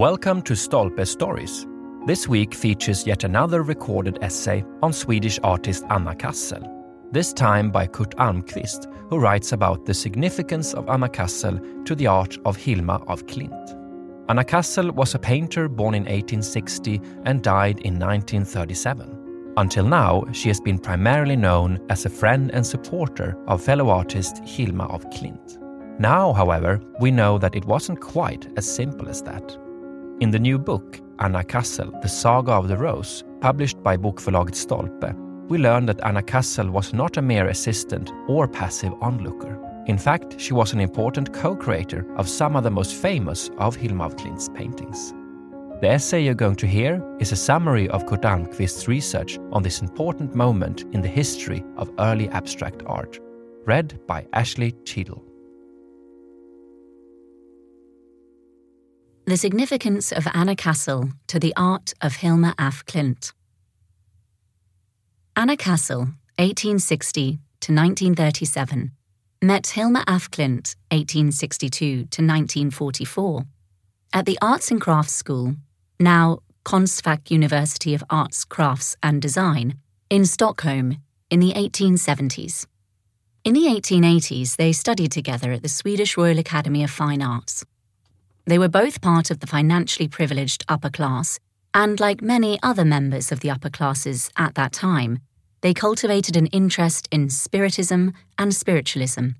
Welcome to Stolpe Stories. This week features yet another recorded essay on Swedish artist Anna Cassel, this time by Kurt Almqvist, who writes about the significance of Anna Cassel to the art of Hilma af Klint. Anna Cassel was a painter born in 1860 and died in 1937. Until now, she has been primarily known as a friend and supporter of fellow artist Hilma af Klint. Now, however, we know that it wasn't quite as simple as that. In the new book, Anna Cassel, The Saga of the Rose, published by Bokförlaget Stolpe, we learn that Anna Cassel was not a mere assistant or passive onlooker. In fact, she was an important co creator of some of the most famous of Hilma af Klint's paintings. The essay you're going to hear is a summary of Kurt Almqvist's research on this important moment in the history of early abstract art, read by Ashley Cheadle. The significance of Anna Cassel to the art of Hilma af Klint. Anna Cassel, 1860 to 1937, met Hilma af Klint, 1862 to 1944, at the Arts and Crafts School, now Konstfack University of Arts, Crafts and Design, in Stockholm in the 1870s. In the 1880s, they studied together at the Swedish Royal Academy of Fine Arts. They were both part of the financially privileged upper class, and like many other members of the upper classes at that time, they cultivated an interest in Spiritism and spiritualism,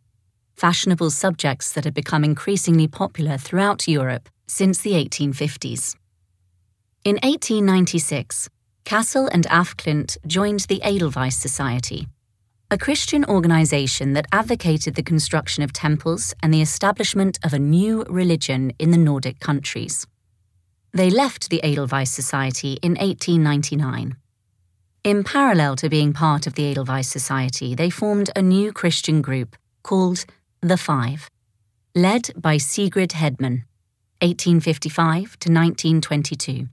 fashionable subjects that had become increasingly popular throughout Europe since the 1850s. In 1896, Cassel and af Klint joined the Edelweiss Society a Christian organization that advocated the construction of temples and the establishment of a new religion in the Nordic countries. They left the Edelweiss Society in 1899. In parallel to being part of the Edelweiss Society, they formed a new Christian group called The Five, led by Sigrid Hedman, 1855 to 1922,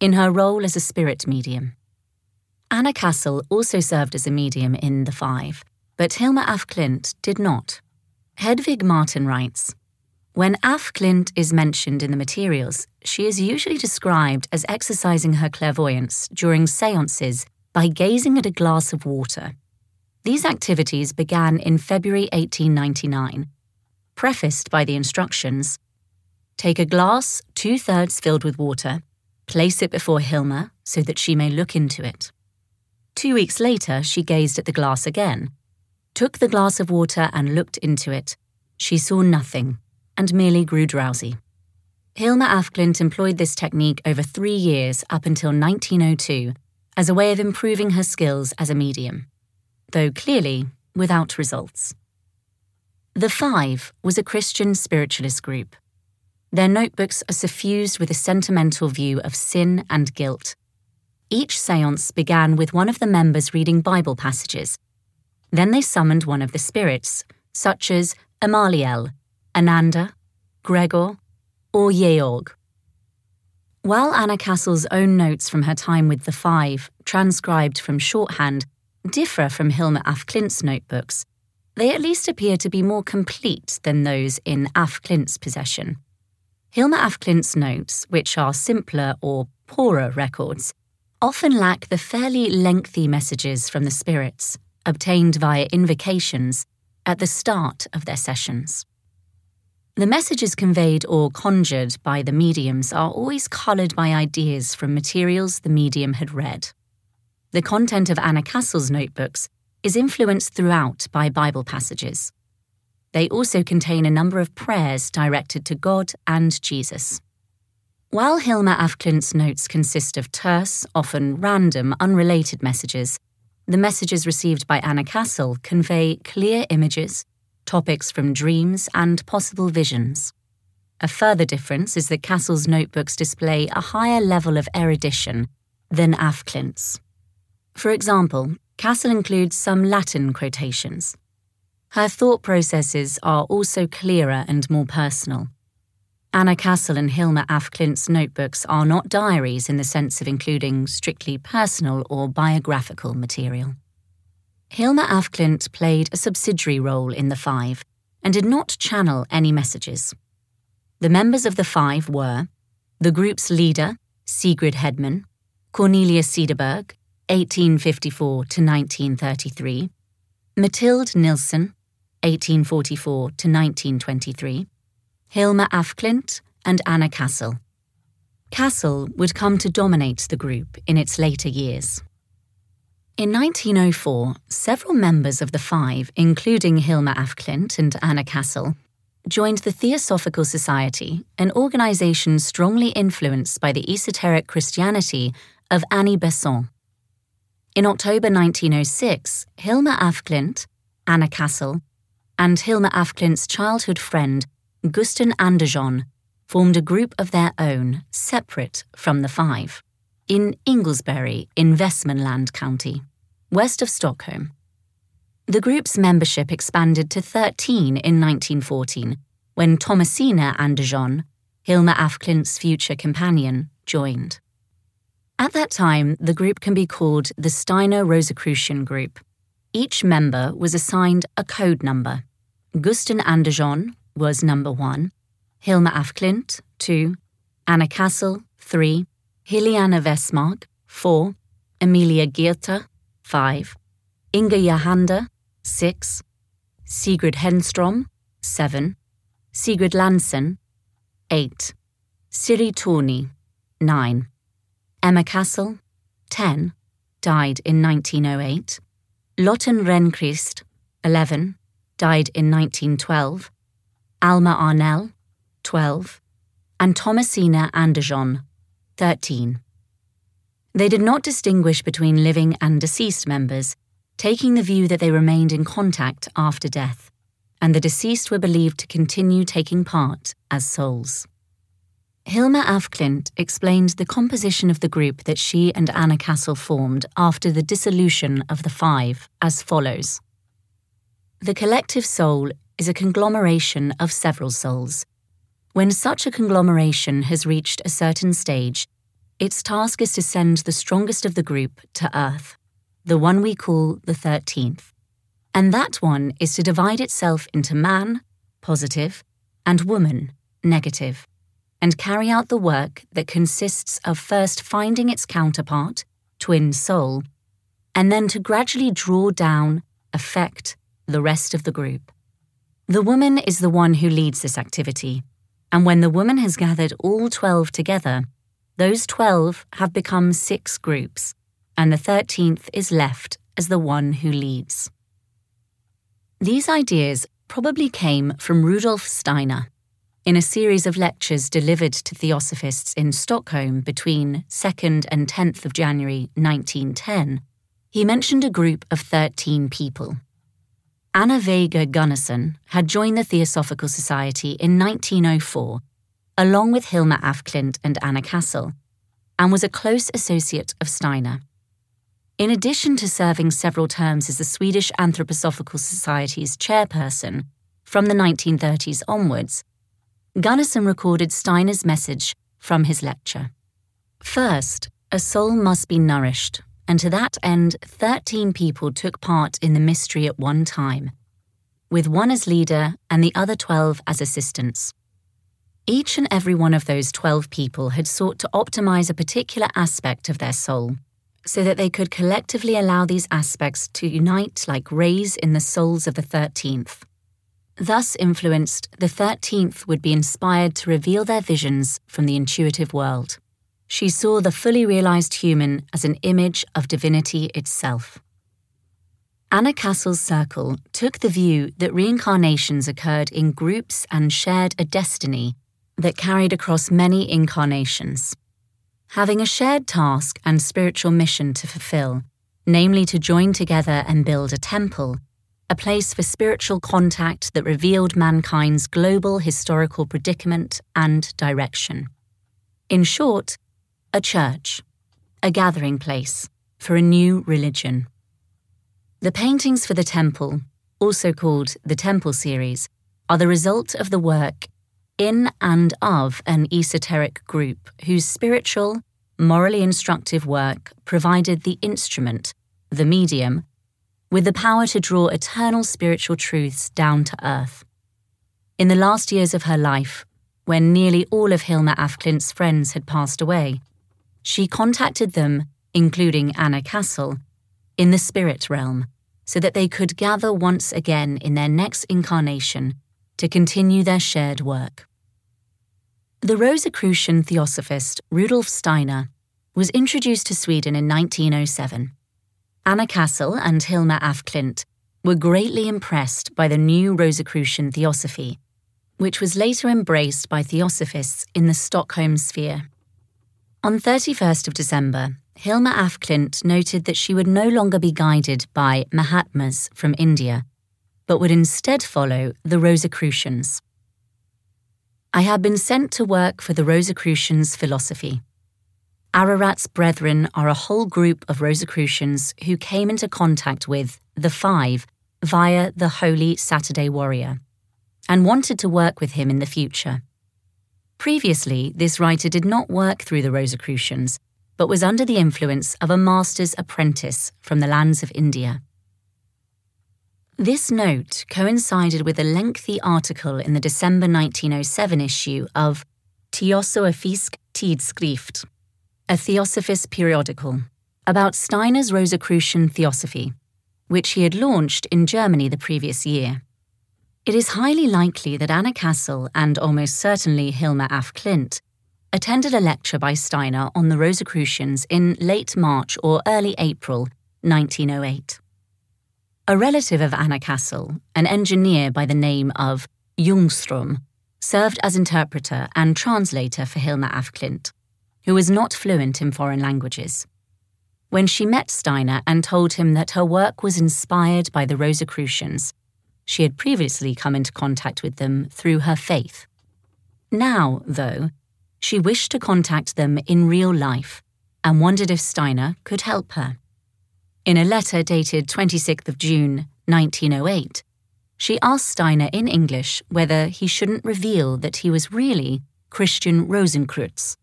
in her role as a spirit medium. Anna Cassel also served as a medium in The Five, but Hilma af Klint did not. Hedvig Martin writes When af Klint is mentioned in the materials, she is usually described as exercising her clairvoyance during seances by gazing at a glass of water. These activities began in February 1899, prefaced by the instructions Take a glass two thirds filled with water, place it before Hilma so that she may look into it. Two weeks later, she gazed at the glass again, took the glass of water and looked into it. She saw nothing and merely grew drowsy. Hilma af Klint employed this technique over three years up until 1902 as a way of improving her skills as a medium, though clearly without results. The Five was a Christian spiritualist group. Their notebooks are suffused with a sentimental view of sin and guilt each seance began with one of the members reading Bible passages. Then they summoned one of the spirits, such as Amaliel, Ananda, Gregor, or Georg. While Anna Cassel's own notes from her time with the Five, transcribed from shorthand, differ from Hilma af Klint's notebooks, they at least appear to be more complete than those in af Klint's possession. Hilma af Klint's notes, which are simpler or poorer records, often lack the fairly lengthy messages from the spirits, obtained via invocations, at the start of their sessions. The messages conveyed or conjured by the mediums are always coloured by ideas from materials the medium had read. The content of Anna Cassel's notebooks is influenced throughout by Bible passages. They also contain a number of prayers directed to God and Jesus. While Hilma af Klint's notes consist of terse, often random, unrelated messages, the messages received by Anna Cassel convey clear images, topics from dreams, and possible visions. A further difference is that Cassel's notebooks display a higher level of erudition than af Klint's. For example, Cassel includes some Latin quotations. Her thought processes are also clearer and more personal. Anna Cassel and Hilma af Klint's notebooks are not diaries in the sense of including strictly personal or biographical material. Hilma af Klint played a subsidiary role in the Five and did not channel any messages. The members of the Five were The group's leader, Sigrid Hedman, Cornelia Cederberg, 1854 to 1933, Mathilde Nilsson, 1844 to 1923, Hilma af Klint, and Anna Cassel. Cassel would come to dominate the group in its later years. In 1904, several members of the Five, including Hilma af Klint and Anna Cassel, joined the Theosophical Society, an organization strongly influenced by the esoteric Christianity of Annie Besant. In October 1906, Hilma af Klint, Anna Cassel, and Hilma af Klint's childhood friend, Gusten Andersson, formed a group of their own, separate from the five, in Inglesbury in Västmanland County, west of Stockholm. The group's membership expanded to 13 in 1914 when Thomasina Andersson, Hilma af Klint's future companion, joined. At that time, the group can be called the Steiner Rosicrucian Group. Each member was assigned a code number. Gusten Andersson was number one, Hilma af Klint, two, Anna Cassel, three, Hiliana Westmark, four, Emilia Geerta, five, Inga Johanda, six, Sigrid Henstrom, seven, Sigrid Lansen, eight, Siri Torni, nine, Emma Cassel, ten, died in 1908, Lotten Renkrist, 11, died in 1912, Alma Arnell, 12, and Thomasina Andersson, 13. They did not distinguish between living and deceased members, taking the view that they remained in contact after death, and the deceased were believed to continue taking part as souls. Hilma af Klint explained the composition of the group that she and Anna Cassel formed after the dissolution of the Five as follows The collective soul is a conglomeration of several souls. When such a conglomeration has reached a certain stage, its task is to send the strongest of the group to Earth, the one we call the 13th. And that one is to divide itself into man, positive, and woman, negative, and carry out the work that consists of first finding its counterpart, twin soul, and then to gradually draw down, affect the rest of the group. The woman is the one who leads this activity, and when the woman has gathered all 12 together, those 12 have become six groups, and the 13th is left as the one who leads. These ideas probably came from Rudolf Steiner. In a series of lectures delivered to theosophists in Stockholm between 2nd and 10th of January 1910, he mentioned a group of 13 people. Anna Vega Gunnarsson had joined the Theosophical Society in 1904, along with Hilma af Klint and Anna Cassel, and was a close associate of Steiner. In addition to serving several terms as the Swedish Anthroposophical Society's chairperson from the 1930s onwards, Gunnarsson recorded Steiner's message from his lecture. First, a soul must be nourished and to that end, 13 people took part in the mystery at one time, with one as leader and the other 12 as assistants. Each and every one of those 12 people had sought to optimize a particular aspect of their soul, so that they could collectively allow these aspects to unite like rays in the souls of the 13th. Thus influenced, the 13th would be inspired to reveal their visions from the intuitive world she saw the fully realized human as an image of divinity itself. Anna Cassel's circle took the view that reincarnations occurred in groups and shared a destiny that carried across many incarnations. Having a shared task and spiritual mission to fulfill, namely to join together and build a temple, a place for spiritual contact that revealed mankind's global historical predicament and direction. In short, a church, a gathering place for a new religion. The paintings for the temple, also called the Temple series, are the result of the work in and of an esoteric group whose spiritual, morally instructive work provided the instrument, the medium, with the power to draw eternal spiritual truths down to earth. In the last years of her life, when nearly all of Hilma af Klint's friends had passed away, she contacted them, including Anna Cassel, in the spirit realm so that they could gather once again in their next incarnation to continue their shared work. The Rosicrucian theosophist Rudolf Steiner was introduced to Sweden in 1907. Anna Cassel and Hilma af Klint were greatly impressed by the new Rosicrucian theosophy, which was later embraced by theosophists in the Stockholm sphere. On 31st of December, Hilma af Klint noted that she would no longer be guided by Mahatmas from India, but would instead follow the Rosicrucians. I have been sent to work for the Rosicrucians' philosophy. Ararat's brethren are a whole group of Rosicrucians who came into contact with the Five via the Holy Saturday Warrior and wanted to work with him in the future. Previously, this writer did not work through the Rosicrucians, but was under the influence of a master's apprentice from the lands of India. This note coincided with a lengthy article in the December 1907 issue of Theosophisk Tidskrift, a theosophist periodical, about Steiner's Rosicrucian theosophy, which he had launched in Germany the previous year. It is highly likely that Anna Cassel and almost certainly Hilma af Klint attended a lecture by Steiner on the Rosicrucians in late March or early April 1908. A relative of Anna Cassel, an engineer by the name of Ljungström, served as interpreter and translator for Hilma af Klint, who was not fluent in foreign languages. When she met Steiner and told him that her work was inspired by the Rosicrucians, she had previously come into contact with them through her faith. Now, though, she wished to contact them in real life and wondered if Steiner could help her. In a letter dated 26th of June 1908, she asked Steiner in English whether he shouldn't reveal that he was really Christian Rosenkreutz,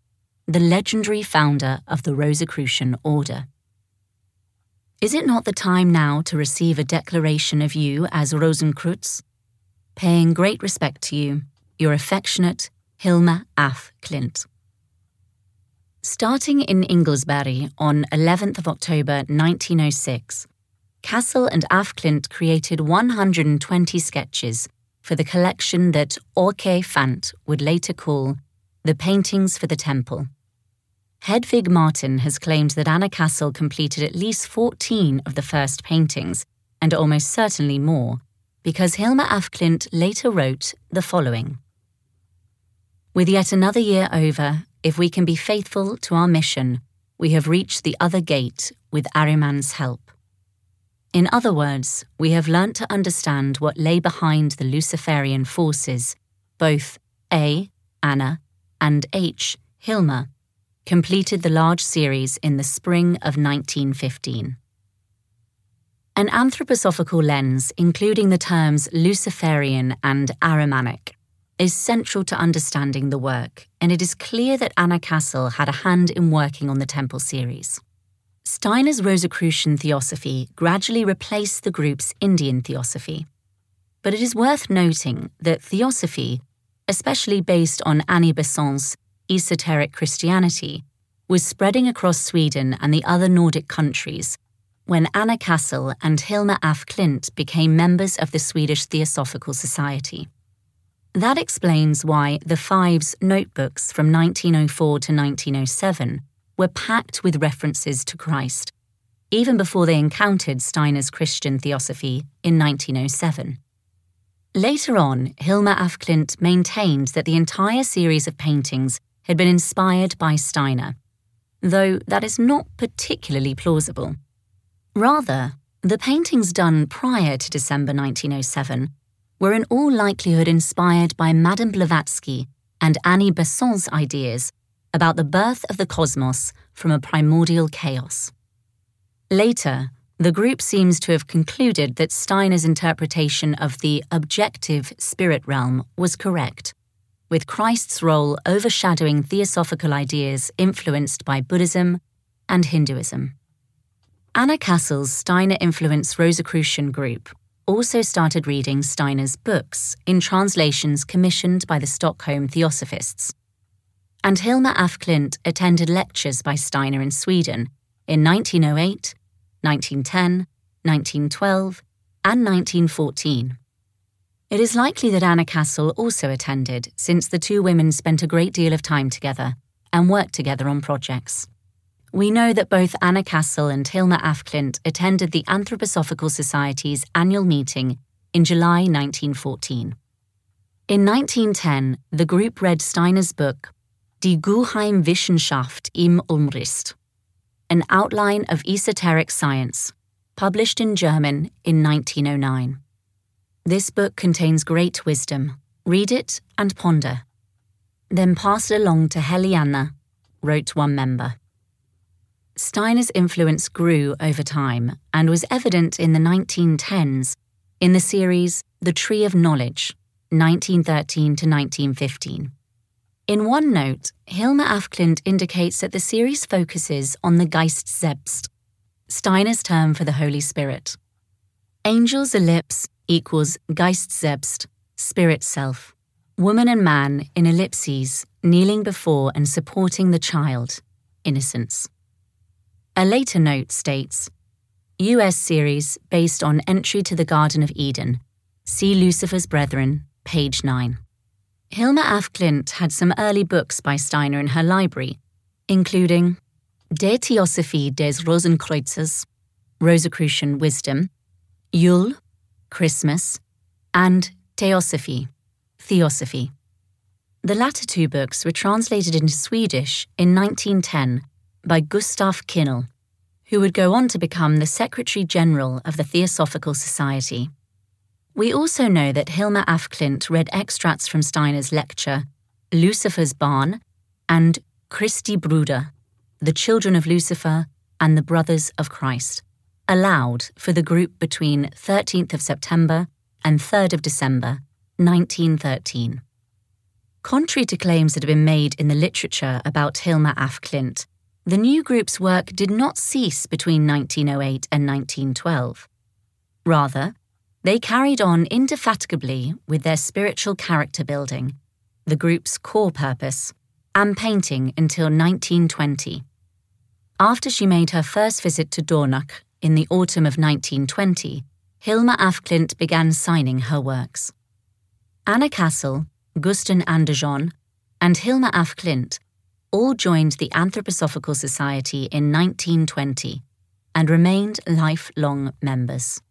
the legendary founder of the Rosicrucian order. Is it not the time now to receive a declaration of you as Rosenkreutz? Paying great respect to you, your affectionate Hilma af Klint. Starting in Inglesbury on 11th of October 1906, Cassel and af Klint created 120 sketches for the collection that Åke Fant would later call the Paintings for the Temple. Hedvig Martin has claimed that Anna Cassel completed at least 14 of the first paintings, and almost certainly more, because Hilma af Klint later wrote the following. With yet another year over, if we can be faithful to our mission, we have reached the other gate with Ahriman's help. In other words, we have learnt to understand what lay behind the Luciferian forces, both A, Anna, and H, Hilma, completed the large series in the spring of 1915. An anthroposophical lens, including the terms Luciferian and Ahrimanic, is central to understanding the work, and it is clear that Anna Cassel had a hand in working on the Temple series. Steiner's Rosicrucian theosophy gradually replaced the group's Indian theosophy. But it is worth noting that theosophy, especially based on Annie Besant's esoteric Christianity, was spreading across Sweden and the other Nordic countries when Anna Cassel and Hilma af Klint became members of the Swedish Theosophical Society. That explains why the Five's notebooks from 1904 to 1907 were packed with references to Christ, even before they encountered Steiner's Christian theosophy in 1907. Later on, Hilma af Klint maintained that the entire series of paintings had been inspired by Steiner, though that is not particularly plausible. Rather, the paintings done prior to December 1907 were in all likelihood inspired by Madame Blavatsky and Annie Besant's ideas about the birth of the cosmos from a primordial chaos. Later, the group seems to have concluded that Steiner's interpretation of the objective spirit realm was correct, with Christ's role overshadowing theosophical ideas influenced by Buddhism and Hinduism. Anna Cassel's Steiner influenced Rosicrucian group also started reading Steiner's books in translations commissioned by the Stockholm Theosophists. And Hilma af Klint attended lectures by Steiner in Sweden in 1908, 1910, 1912, and 1914. It is likely that Anna Cassel also attended, since the two women spent a great deal of time together and worked together on projects. We know that both Anna Cassel and Hilma af Klint attended the Anthroposophical Society's annual meeting in July 1914. In 1910, the group read Steiner's book, Die Geheimwissenschaft im Umriss, an outline of esoteric science, published in German in 1909. This book contains great wisdom. Read it and ponder. Then pass it along to Heliana, wrote one member. Steiner's influence grew over time and was evident in the 1910s in the series The Tree of Knowledge, 1913 to 1915. In one note, Hilma af Klint indicates that the series focuses on the Geist selbst, Steiner's term for the Holy Spirit. Angel's ellipse equals Geist selbst, spirit self, woman and man in ellipses, kneeling before and supporting the child, innocence. A later note states US series based on Entry to the Garden of Eden. See Lucifer's Brethren, page 9. Hilma af Klint had some early books by Steiner in her library, including De Theosophie des Rosenkreuzes, Rosicrucian Wisdom, Yule, Christmas, and Theosophy, Theosophy. The latter two books were translated into Swedish in 1910 by Gustav Kinnel, who would go on to become the Secretary General of the Theosophical Society. We also know that Hilma af Klint read extracts from Steiner's lecture, Lucifer's Barn, and Christi Bruder, The Children of Lucifer and the Brothers of Christ allowed for the group between 13th of September and 3rd of December 1913. Contrary to claims that have been made in the literature about Hilma af Klint, the new group's work did not cease between 1908 and 1912. Rather, they carried on indefatigably with their spiritual character building, the group's core purpose, and painting until 1920. After she made her first visit to Dornach in the autumn of 1920, Hilma af Klint began signing her works. Anna Cassel, Gusten Andersson, and Hilma af Klint all joined the Anthroposophical Society in 1920 and remained lifelong members.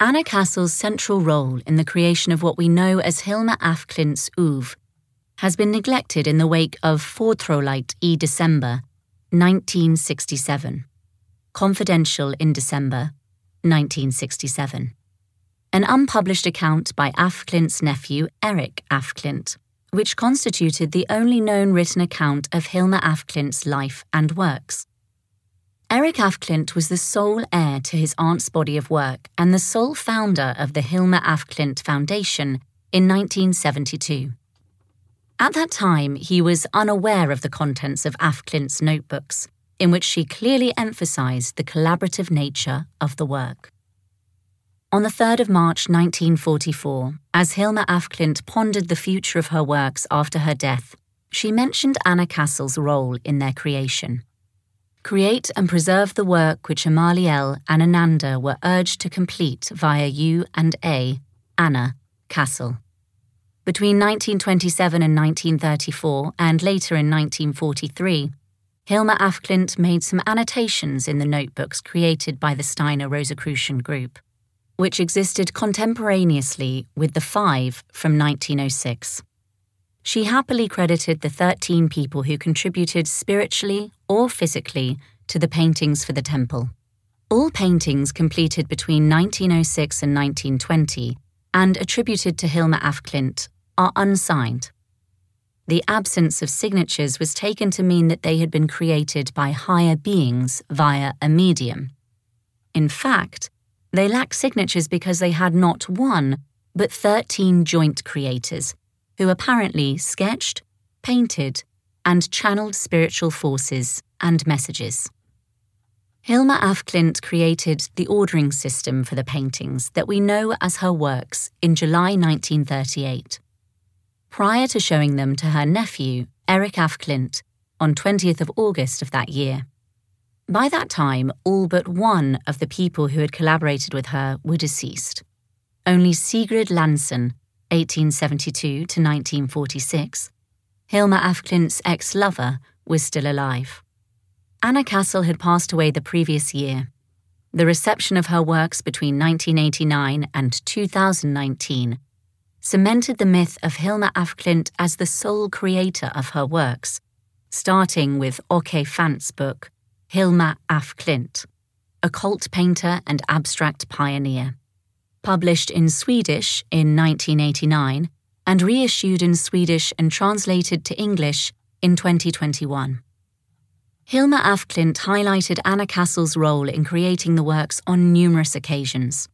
Anna Cassel's central role in the creation of what we know as Hilma af Klint's oeuvre has been neglected in the wake of Fortroligt e December, 1967. Confidential in December 1967. An unpublished account by af Klint's nephew, Eric af Klint, which constituted the only known written account of Hilma af Klint's life and works. Eric af Klint was the sole heir to his aunt's body of work and the sole founder of the Hilma af Klint Foundation in 1972. At that time, he was unaware of the contents of af Klint's notebooks in which she clearly emphasised the collaborative nature of the work. On the 3rd of March 1944, as Hilma af Klint pondered the future of her works after her death, she mentioned Anna Cassel's role in their creation. Create and preserve the work which Amaliel and Ananda were urged to complete via you and A, Anna, Cassel. Between 1927 and 1934, and later in 1943, Hilma af Klint made some annotations in the notebooks created by the Steiner Rosicrucian group, which existed contemporaneously with the five from 1906. She happily credited the 13 people who contributed spiritually or physically to the paintings for the temple. All paintings completed between 1906 and 1920 and attributed to Hilma af Klint are unsigned the absence of signatures was taken to mean that they had been created by higher beings via a medium. In fact, they lack signatures because they had not one, but 13 joint creators, who apparently sketched, painted, and channeled spiritual forces and messages. Hilma af Klint created the ordering system for the paintings that we know as her works in July 1938. Prior to showing them to her nephew, Eric af Klint, on 20th of August of that year. By that time, all but one of the people who had collaborated with her were deceased. Only Sigrid Lansen, 1872 to 1946, Hilma af Klint's ex lover, was still alive. Anna Cassel had passed away the previous year. The reception of her works between 1989 and 2019 cemented the myth of Hilma af Klint as the sole creator of her works, starting with Åke Fant's book, Hilma af Klint, a cult painter and abstract pioneer. Published in Swedish in 1989 and reissued in Swedish and translated to English in 2021. Hilma af Klint highlighted Anna Cassel's role in creating the works on numerous occasions.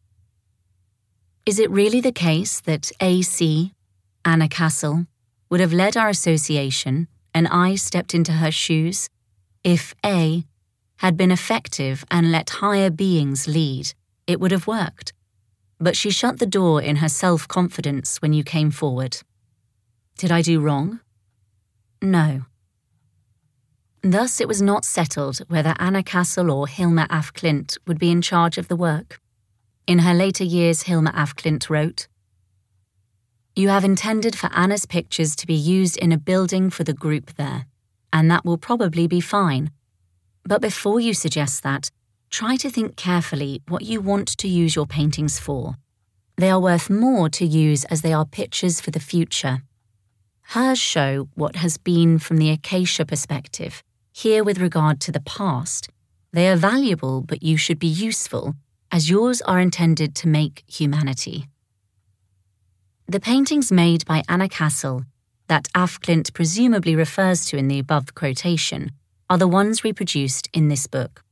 Is it really the case that A.C., Anna Cassel, would have led our association and I stepped into her shoes if A had been effective and let higher beings lead, it would have worked. But she shut the door in her self confidence when you came forward. Did I do wrong? No. Thus, it was not settled whether Anna Cassel or Hilma af Klint would be in charge of the work. In her later years, Hilma af Klint wrote You have intended for Anna's pictures to be used in a building for the group there, and that will probably be fine. But before you suggest that, try to think carefully what you want to use your paintings for. They are worth more to use as they are pictures for the future. Hers show what has been from the Akasha perspective here, with regard to the past, they are valuable, but you should be useful, as yours are intended to make humanity. The paintings made by Anna Cassel, that af Klint presumably refers to in the above quotation, are the ones reproduced in this book.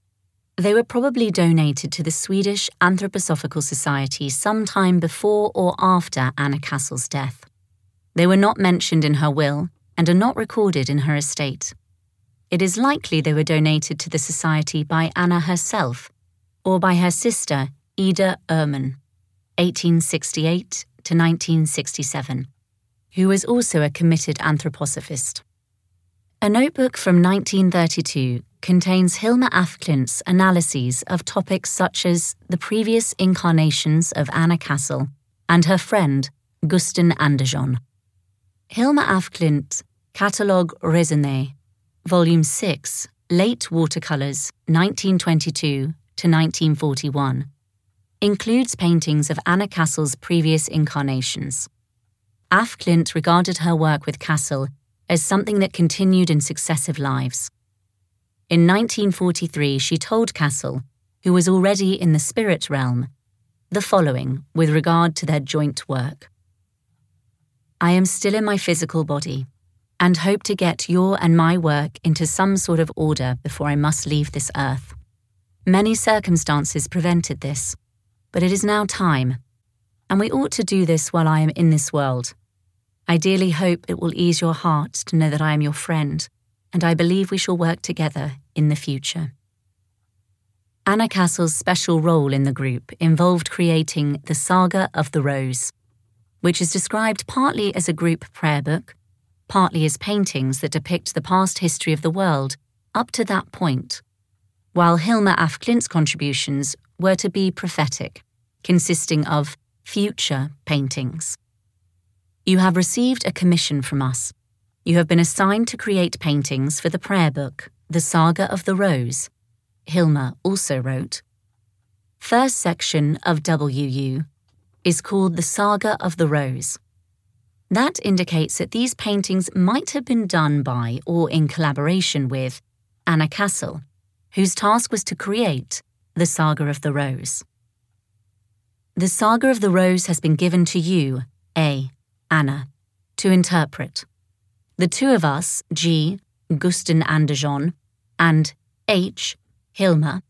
They were probably donated to the Swedish Anthroposophical Society sometime before or after Anna Cassel's death. They were not mentioned in her will and are not recorded in her estate. It is likely they were donated to the Society by Anna herself or by her sister, Ida Ehrman, 1868 to 1967, who was also a committed anthroposophist. A notebook from 1932 contains Hilma af Klint's analyses of topics such as the previous incarnations of Anna Cassel and her friend, Gusten Andersson. Hilma af Klint, Catalogue Raisonné, Volume 6, Late Watercolours, 1922 to 1941, includes paintings of Anna Cassel's previous incarnations. Af Klint regarded her work with Cassel as something that continued in successive lives. In 1943, she told Cassel, who was already in the spirit realm, the following with regard to their joint work I am still in my physical body and hope to get your and my work into some sort of order before I must leave this earth. Many circumstances prevented this, but it is now time, and we ought to do this while I am in this world. I dearly hope it will ease your heart to know that I am your friend, and I believe we shall work together in the future. Anna Cassel's special role in the group involved creating the Saga of the Rose, which is described partly as a group prayer book partly as paintings that depict the past history of the world up to that point, while Hilma af Klint's contributions were to be prophetic, consisting of future paintings. You have received a commission from us. You have been assigned to create paintings for the prayer book, The Saga of the Rose. Hilma also wrote. First section of WU is called The Saga of the Rose. That indicates that these paintings might have been done by or in collaboration with Anna Cassel, whose task was to create the Saga of the Rose. The Saga of the Rose has been given to you, A, Anna, to interpret. The two of us, G, Gusten Andersson, and H, Hilma,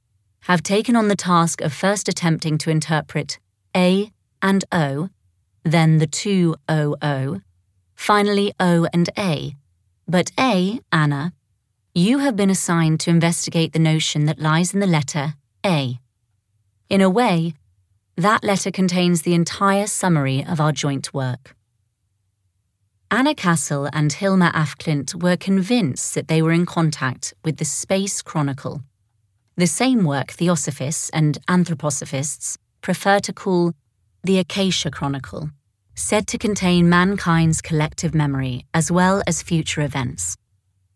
have taken on the task of first attempting to interpret A and O then the two OO, finally O and A, but A, Anna, you have been assigned to investigate the notion that lies in the letter A. In a way, that letter contains the entire summary of our joint work. Anna Cassel and Hilma af Klint were convinced that they were in contact with the Space Chronicle, the same work theosophists and anthroposophists prefer to call the Akasha Chronicle, said to contain mankind's collective memory as well as future events.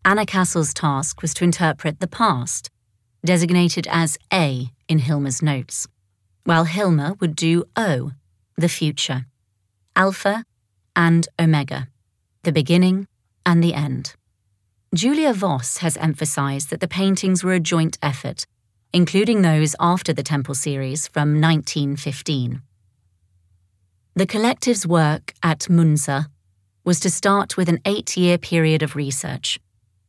Anna Cassel's task was to interpret the past, designated as A in Hilma's notes, while Hilma would do O, the future, Alpha and Omega, the beginning and the end. Julia Voss has emphasized that the paintings were a joint effort, including those after the Temple series from 1915. The collective's work at Munsö was to start with an eight year period of research,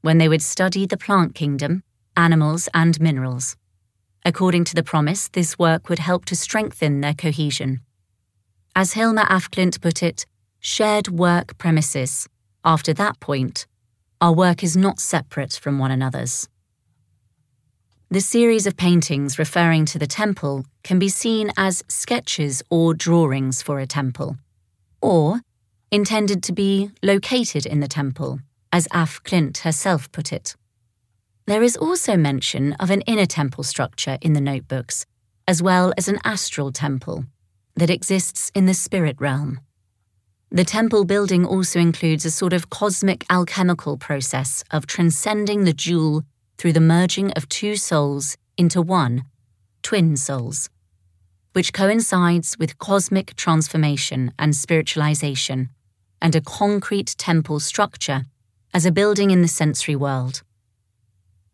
when they would study the plant kingdom, animals, and minerals. According to the promise, this work would help to strengthen their cohesion. As Hilma af Klint put it, shared work premises. After that point, our work is not separate from one another's. The series of paintings referring to the temple can be seen as sketches or drawings for a temple, or intended to be located in the temple, as Af Klint herself put it. There is also mention of an inner temple structure in the notebooks, as well as an astral temple that exists in the spirit realm. The temple building also includes a sort of cosmic alchemical process of transcending the dual through the merging of two souls into one, twin souls, which coincides with cosmic transformation and spiritualization, and a concrete temple structure as a building in the sensory world.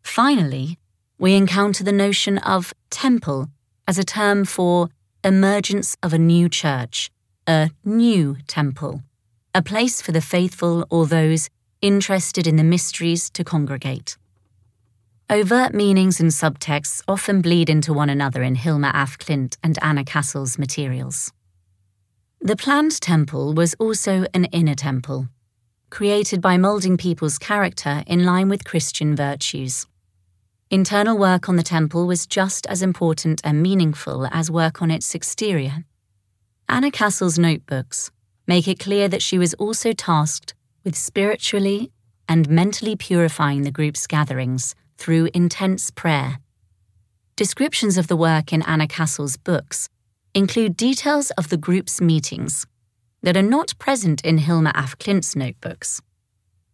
Finally, we encounter the notion of temple as a term for emergence of a new church a new temple, a place for the faithful or those interested in the mysteries to congregate. Overt meanings and subtexts often bleed into one another in Hilma af Klint and Anna Cassel's materials. The planned temple was also an inner temple, created by moulding people's character in line with Christian virtues. Internal work on the temple was just as important and meaningful as work on its exterior. Anna Cassel's notebooks make it clear that she was also tasked with spiritually and mentally purifying the group's gatherings through intense prayer. Descriptions of the work in Anna Cassel's books include details of the group's meetings that are not present in Hilma af Klint's notebooks.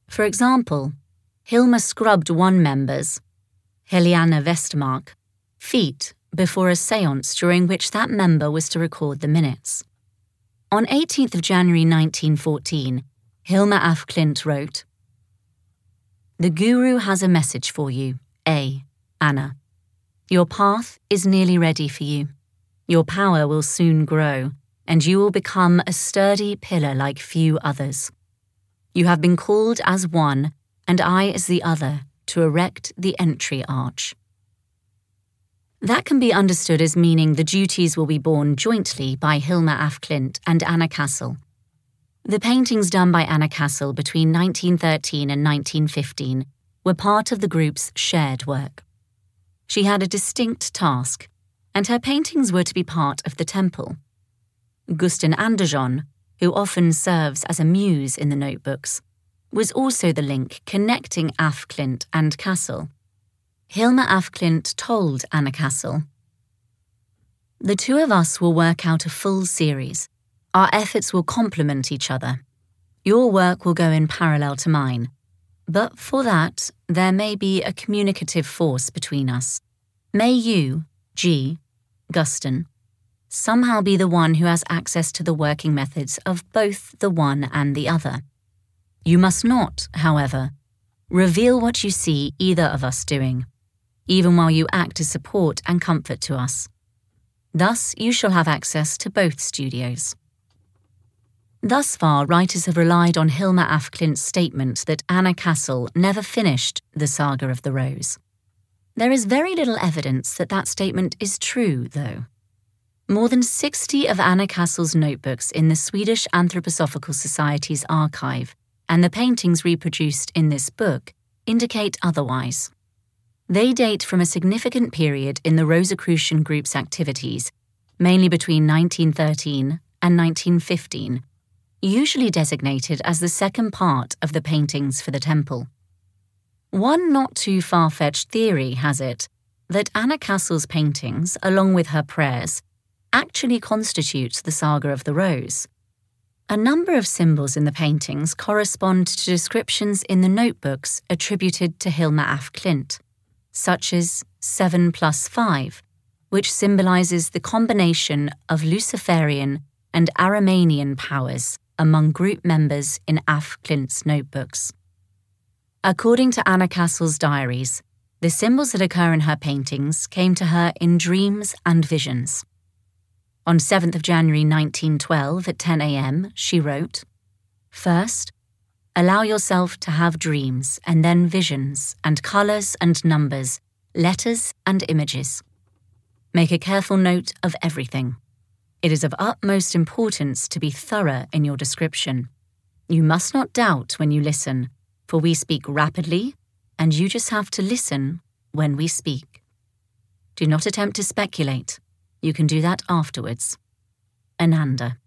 For example, Hilma scrubbed one member's, Heliana Vestermark, feet before a seance during which that member was to record the minutes. On 18th of January 1914, Hilma af Klint wrote, The Guru has a message for you, A. Anna. Your path is nearly ready for you. Your power will soon grow, and you will become a sturdy pillar like few others. You have been called as one, and I as the other, to erect the entry arch. That can be understood as meaning the duties will be borne jointly by Hilma af Klint and Anna Cassel. The paintings done by Anna Cassel between 1913 and 1915 were part of the group's shared work. She had a distinct task, and her paintings were to be part of the temple. Gusten Andersson, who often serves as a muse in the notebooks, was also the link connecting af Klint and Cassel. Hilma af Klint told Anna Cassel. The two of us will work out a full series. Our efforts will complement each other. Your work will go in parallel to mine. But for that, there may be a communicative force between us. May you, G, Gusten, somehow be the one who has access to the working methods of both the one and the other. You must not, however, reveal what you see either of us doing even while you act as support and comfort to us. Thus, you shall have access to both studios. Thus far, writers have relied on Hilma af Klint's statement that Anna Cassel never finished the Saga of the Rose. There is very little evidence that that statement is true, though. More than 60 of Anna Cassel's notebooks in the Swedish Anthroposophical Society's archive and the paintings reproduced in this book indicate otherwise. They date from a significant period in the Rosicrucian group's activities, mainly between 1913 and 1915, usually designated as the second part of the paintings for the temple. One not too far fetched theory has it that Anna Cassel's paintings, along with her prayers, actually constitutes the Saga of the Rose. A number of symbols in the paintings correspond to descriptions in the notebooks attributed to Hilma af Klint such as 7 plus 5, which symbolizes the combination of Luciferian and Ahrimanian powers among group members in Af Klint's notebooks. According to Anna Cassel's diaries, the symbols that occur in her paintings came to her in dreams and visions. On 7th of January 1912 at 10 a.m., she wrote, First, Allow yourself to have dreams and then visions and colours and numbers, letters and images. Make a careful note of everything. It is of utmost importance to be thorough in your description. You must not doubt when you listen, for we speak rapidly, and you just have to listen when we speak. Do not attempt to speculate. You can do that afterwards. Ananda.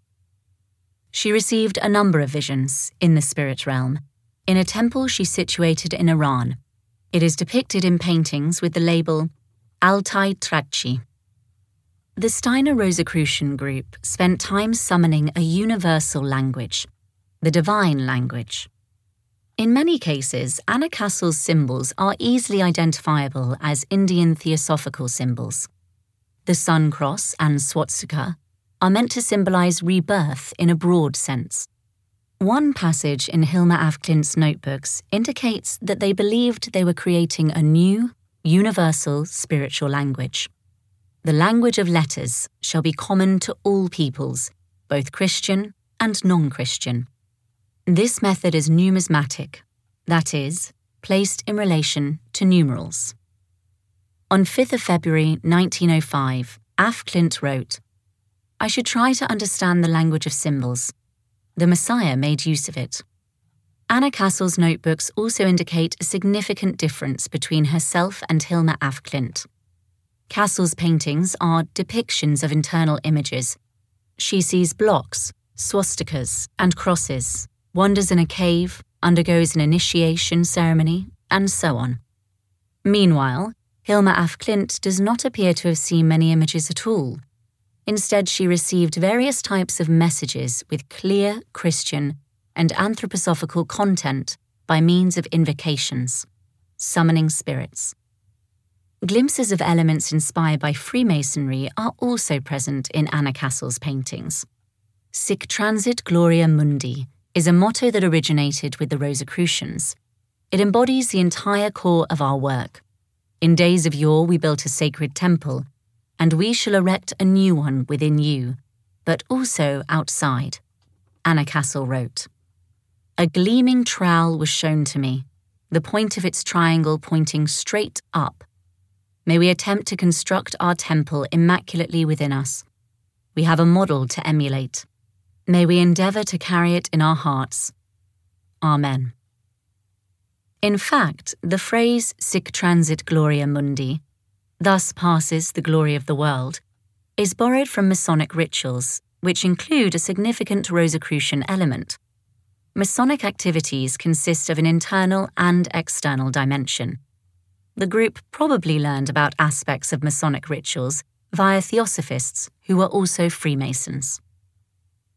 She received a number of visions in the spirit realm, in a temple she situated in Iran. It is depicted in paintings with the label Altai Traci. The Steiner Rosicrucian group spent time summoning a universal language, the divine language. In many cases, Anna Cassel's symbols are easily identifiable as Indian theosophical symbols. The sun cross and swastika are meant to symbolize rebirth in a broad sense. One passage in Hilma af Klint's notebooks indicates that they believed they were creating a new, universal spiritual language. The language of letters shall be common to all peoples, both Christian and non Christian. This method is numismatic, that is, placed in relation to numerals. On 5th of February 1905, Af Klint wrote, I should try to understand the language of symbols. The Messiah made use of it. Anna Cassel's notebooks also indicate a significant difference between herself and Hilma af Klint. Cassel's paintings are depictions of internal images. She sees blocks, swastikas, and crosses, wanders in a cave, undergoes an initiation ceremony, and so on. Meanwhile, Hilma af Klint does not appear to have seen many images at all. Instead, she received various types of messages with clear Christian and anthroposophical content by means of invocations, summoning spirits. Glimpses of elements inspired by Freemasonry are also present in Anna Cassel's paintings. Sic transit gloria mundi is a motto that originated with the Rosicrucians. It embodies the entire core of our work. In days of yore, we built a sacred temple and we shall erect a new one within you, but also outside. Anna Cassel wrote. A gleaming trowel was shown to me, the point of its triangle pointing straight up. May we attempt to construct our temple immaculately within us. We have a model to emulate. May we endeavour to carry it in our hearts. Amen. In fact, the phrase sic transit gloria mundi thus passes the glory of the world, is borrowed from Masonic rituals, which include a significant Rosicrucian element. Masonic activities consist of an internal and external dimension. The group probably learned about aspects of Masonic rituals via theosophists who were also Freemasons.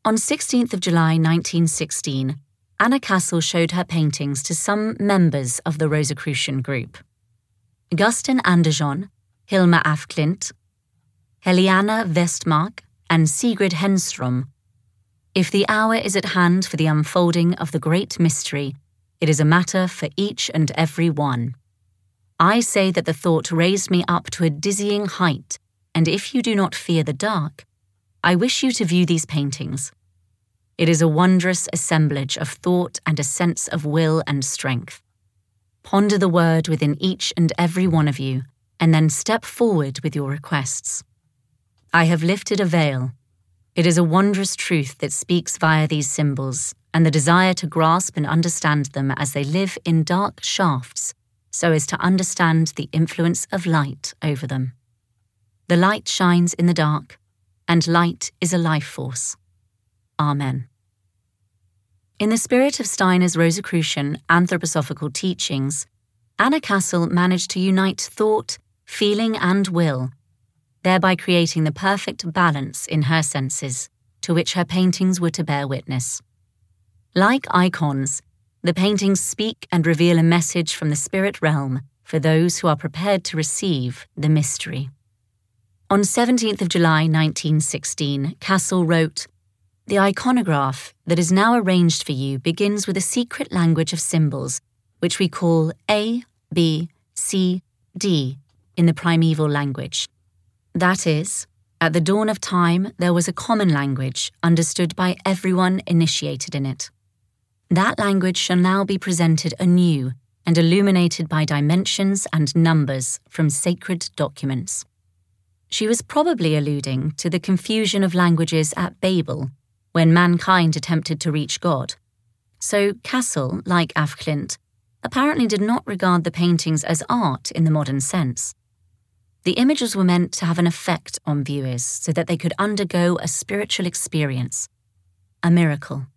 On 16th of July 1916, Anna Cassel showed her paintings to some members of the Rosicrucian group. Gusten Andersson, Hilma af Klint, Heliana Westmark, and Sigrid Henstrom. If the hour is at hand for the unfolding of the great mystery, it is a matter for each and every one. I say that the thought raised me up to a dizzying height, and if you do not fear the dark, I wish you to view these paintings. It is a wondrous assemblage of thought and a sense of will and strength. Ponder the word within each and every one of you and then step forward with your requests. I have lifted a veil. It is a wondrous truth that speaks via these symbols and the desire to grasp and understand them as they live in dark shafts so as to understand the influence of light over them. The light shines in the dark, and light is a life force. Amen. In the spirit of Steiner's Rosicrucian anthroposophical teachings, Anna Cassel managed to unite thought, feeling, and will, thereby creating the perfect balance in her senses to which her paintings were to bear witness. Like icons, the paintings speak and reveal a message from the spirit realm for those who are prepared to receive the mystery. On 17th of July 1916, Cassel wrote, the iconograph that is now arranged for you begins with a secret language of symbols, which we call A, B, C, D in the primeval language. That is, at the dawn of time, there was a common language understood by everyone initiated in it. That language shall now be presented anew and illuminated by dimensions and numbers from sacred documents. She was probably alluding to the confusion of languages at Babel when mankind attempted to reach God. So Cassel, like af Klint, apparently did not regard the paintings as art in the modern sense. The images were meant to have an effect on viewers so that they could undergo a spiritual experience, a miracle.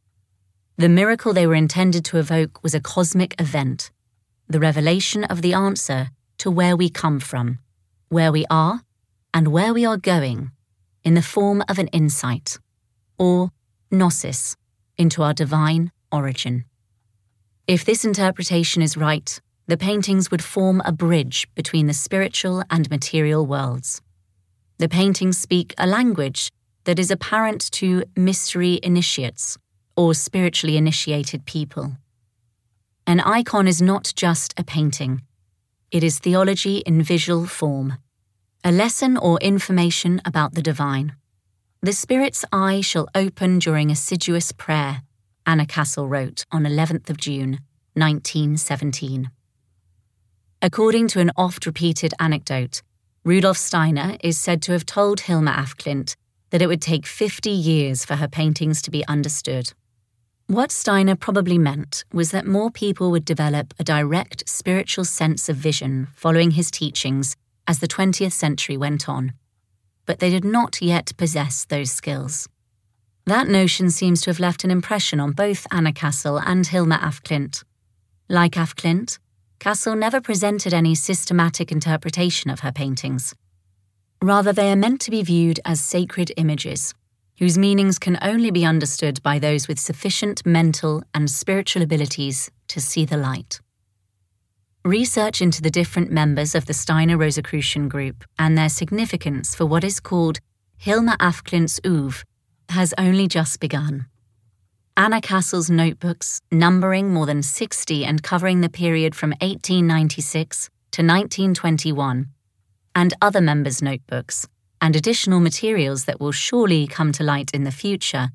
The miracle they were intended to evoke was a cosmic event, the revelation of the answer to where we come from, where we are, and where we are going, in the form of an insight, or gnosis, into our divine origin. If this interpretation is right, the paintings would form a bridge between the spiritual and material worlds. The paintings speak a language that is apparent to mystery initiates or spiritually initiated people. An icon is not just a painting, it is theology in visual form, a lesson or information about the divine. The Spirit's eye shall open during assiduous prayer, Anna Cassel wrote on 11th of June, 1917. According to an oft repeated anecdote, Rudolf Steiner is said to have told Hilma af Klint that it would take 50 years for her paintings to be understood. What Steiner probably meant was that more people would develop a direct spiritual sense of vision following his teachings as the 20th century went on but they did not yet possess those skills. That notion seems to have left an impression on both Anna Cassel and Hilma af Klint. Like af Klint, Cassel never presented any systematic interpretation of her paintings. Rather, they are meant to be viewed as sacred images, whose meanings can only be understood by those with sufficient mental and spiritual abilities to see the light. Research into the different members of the Steiner Rosicrucian group and their significance for what is called Hilma af Klint's oeuvre has only just begun. Anna Cassel's notebooks, numbering more than 60 and covering the period from 1896 to 1921, and other members' notebooks, and additional materials that will surely come to light in the future,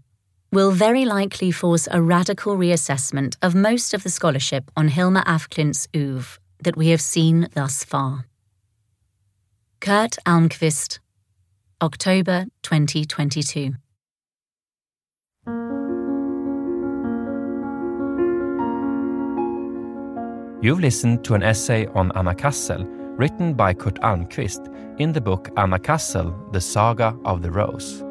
will very likely force a radical reassessment of most of the scholarship on Hilma af Klint's oeuvre that we have seen thus far. Kurt Almqvist, October 2022. You've listened to an essay on Anna Cassel written by Kurt Almqvist in the book Anna Cassel, The Saga of the Rose.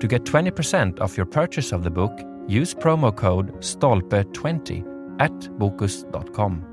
To get 20% off your purchase of the book, use promo code STOLPE20 at bokus.com.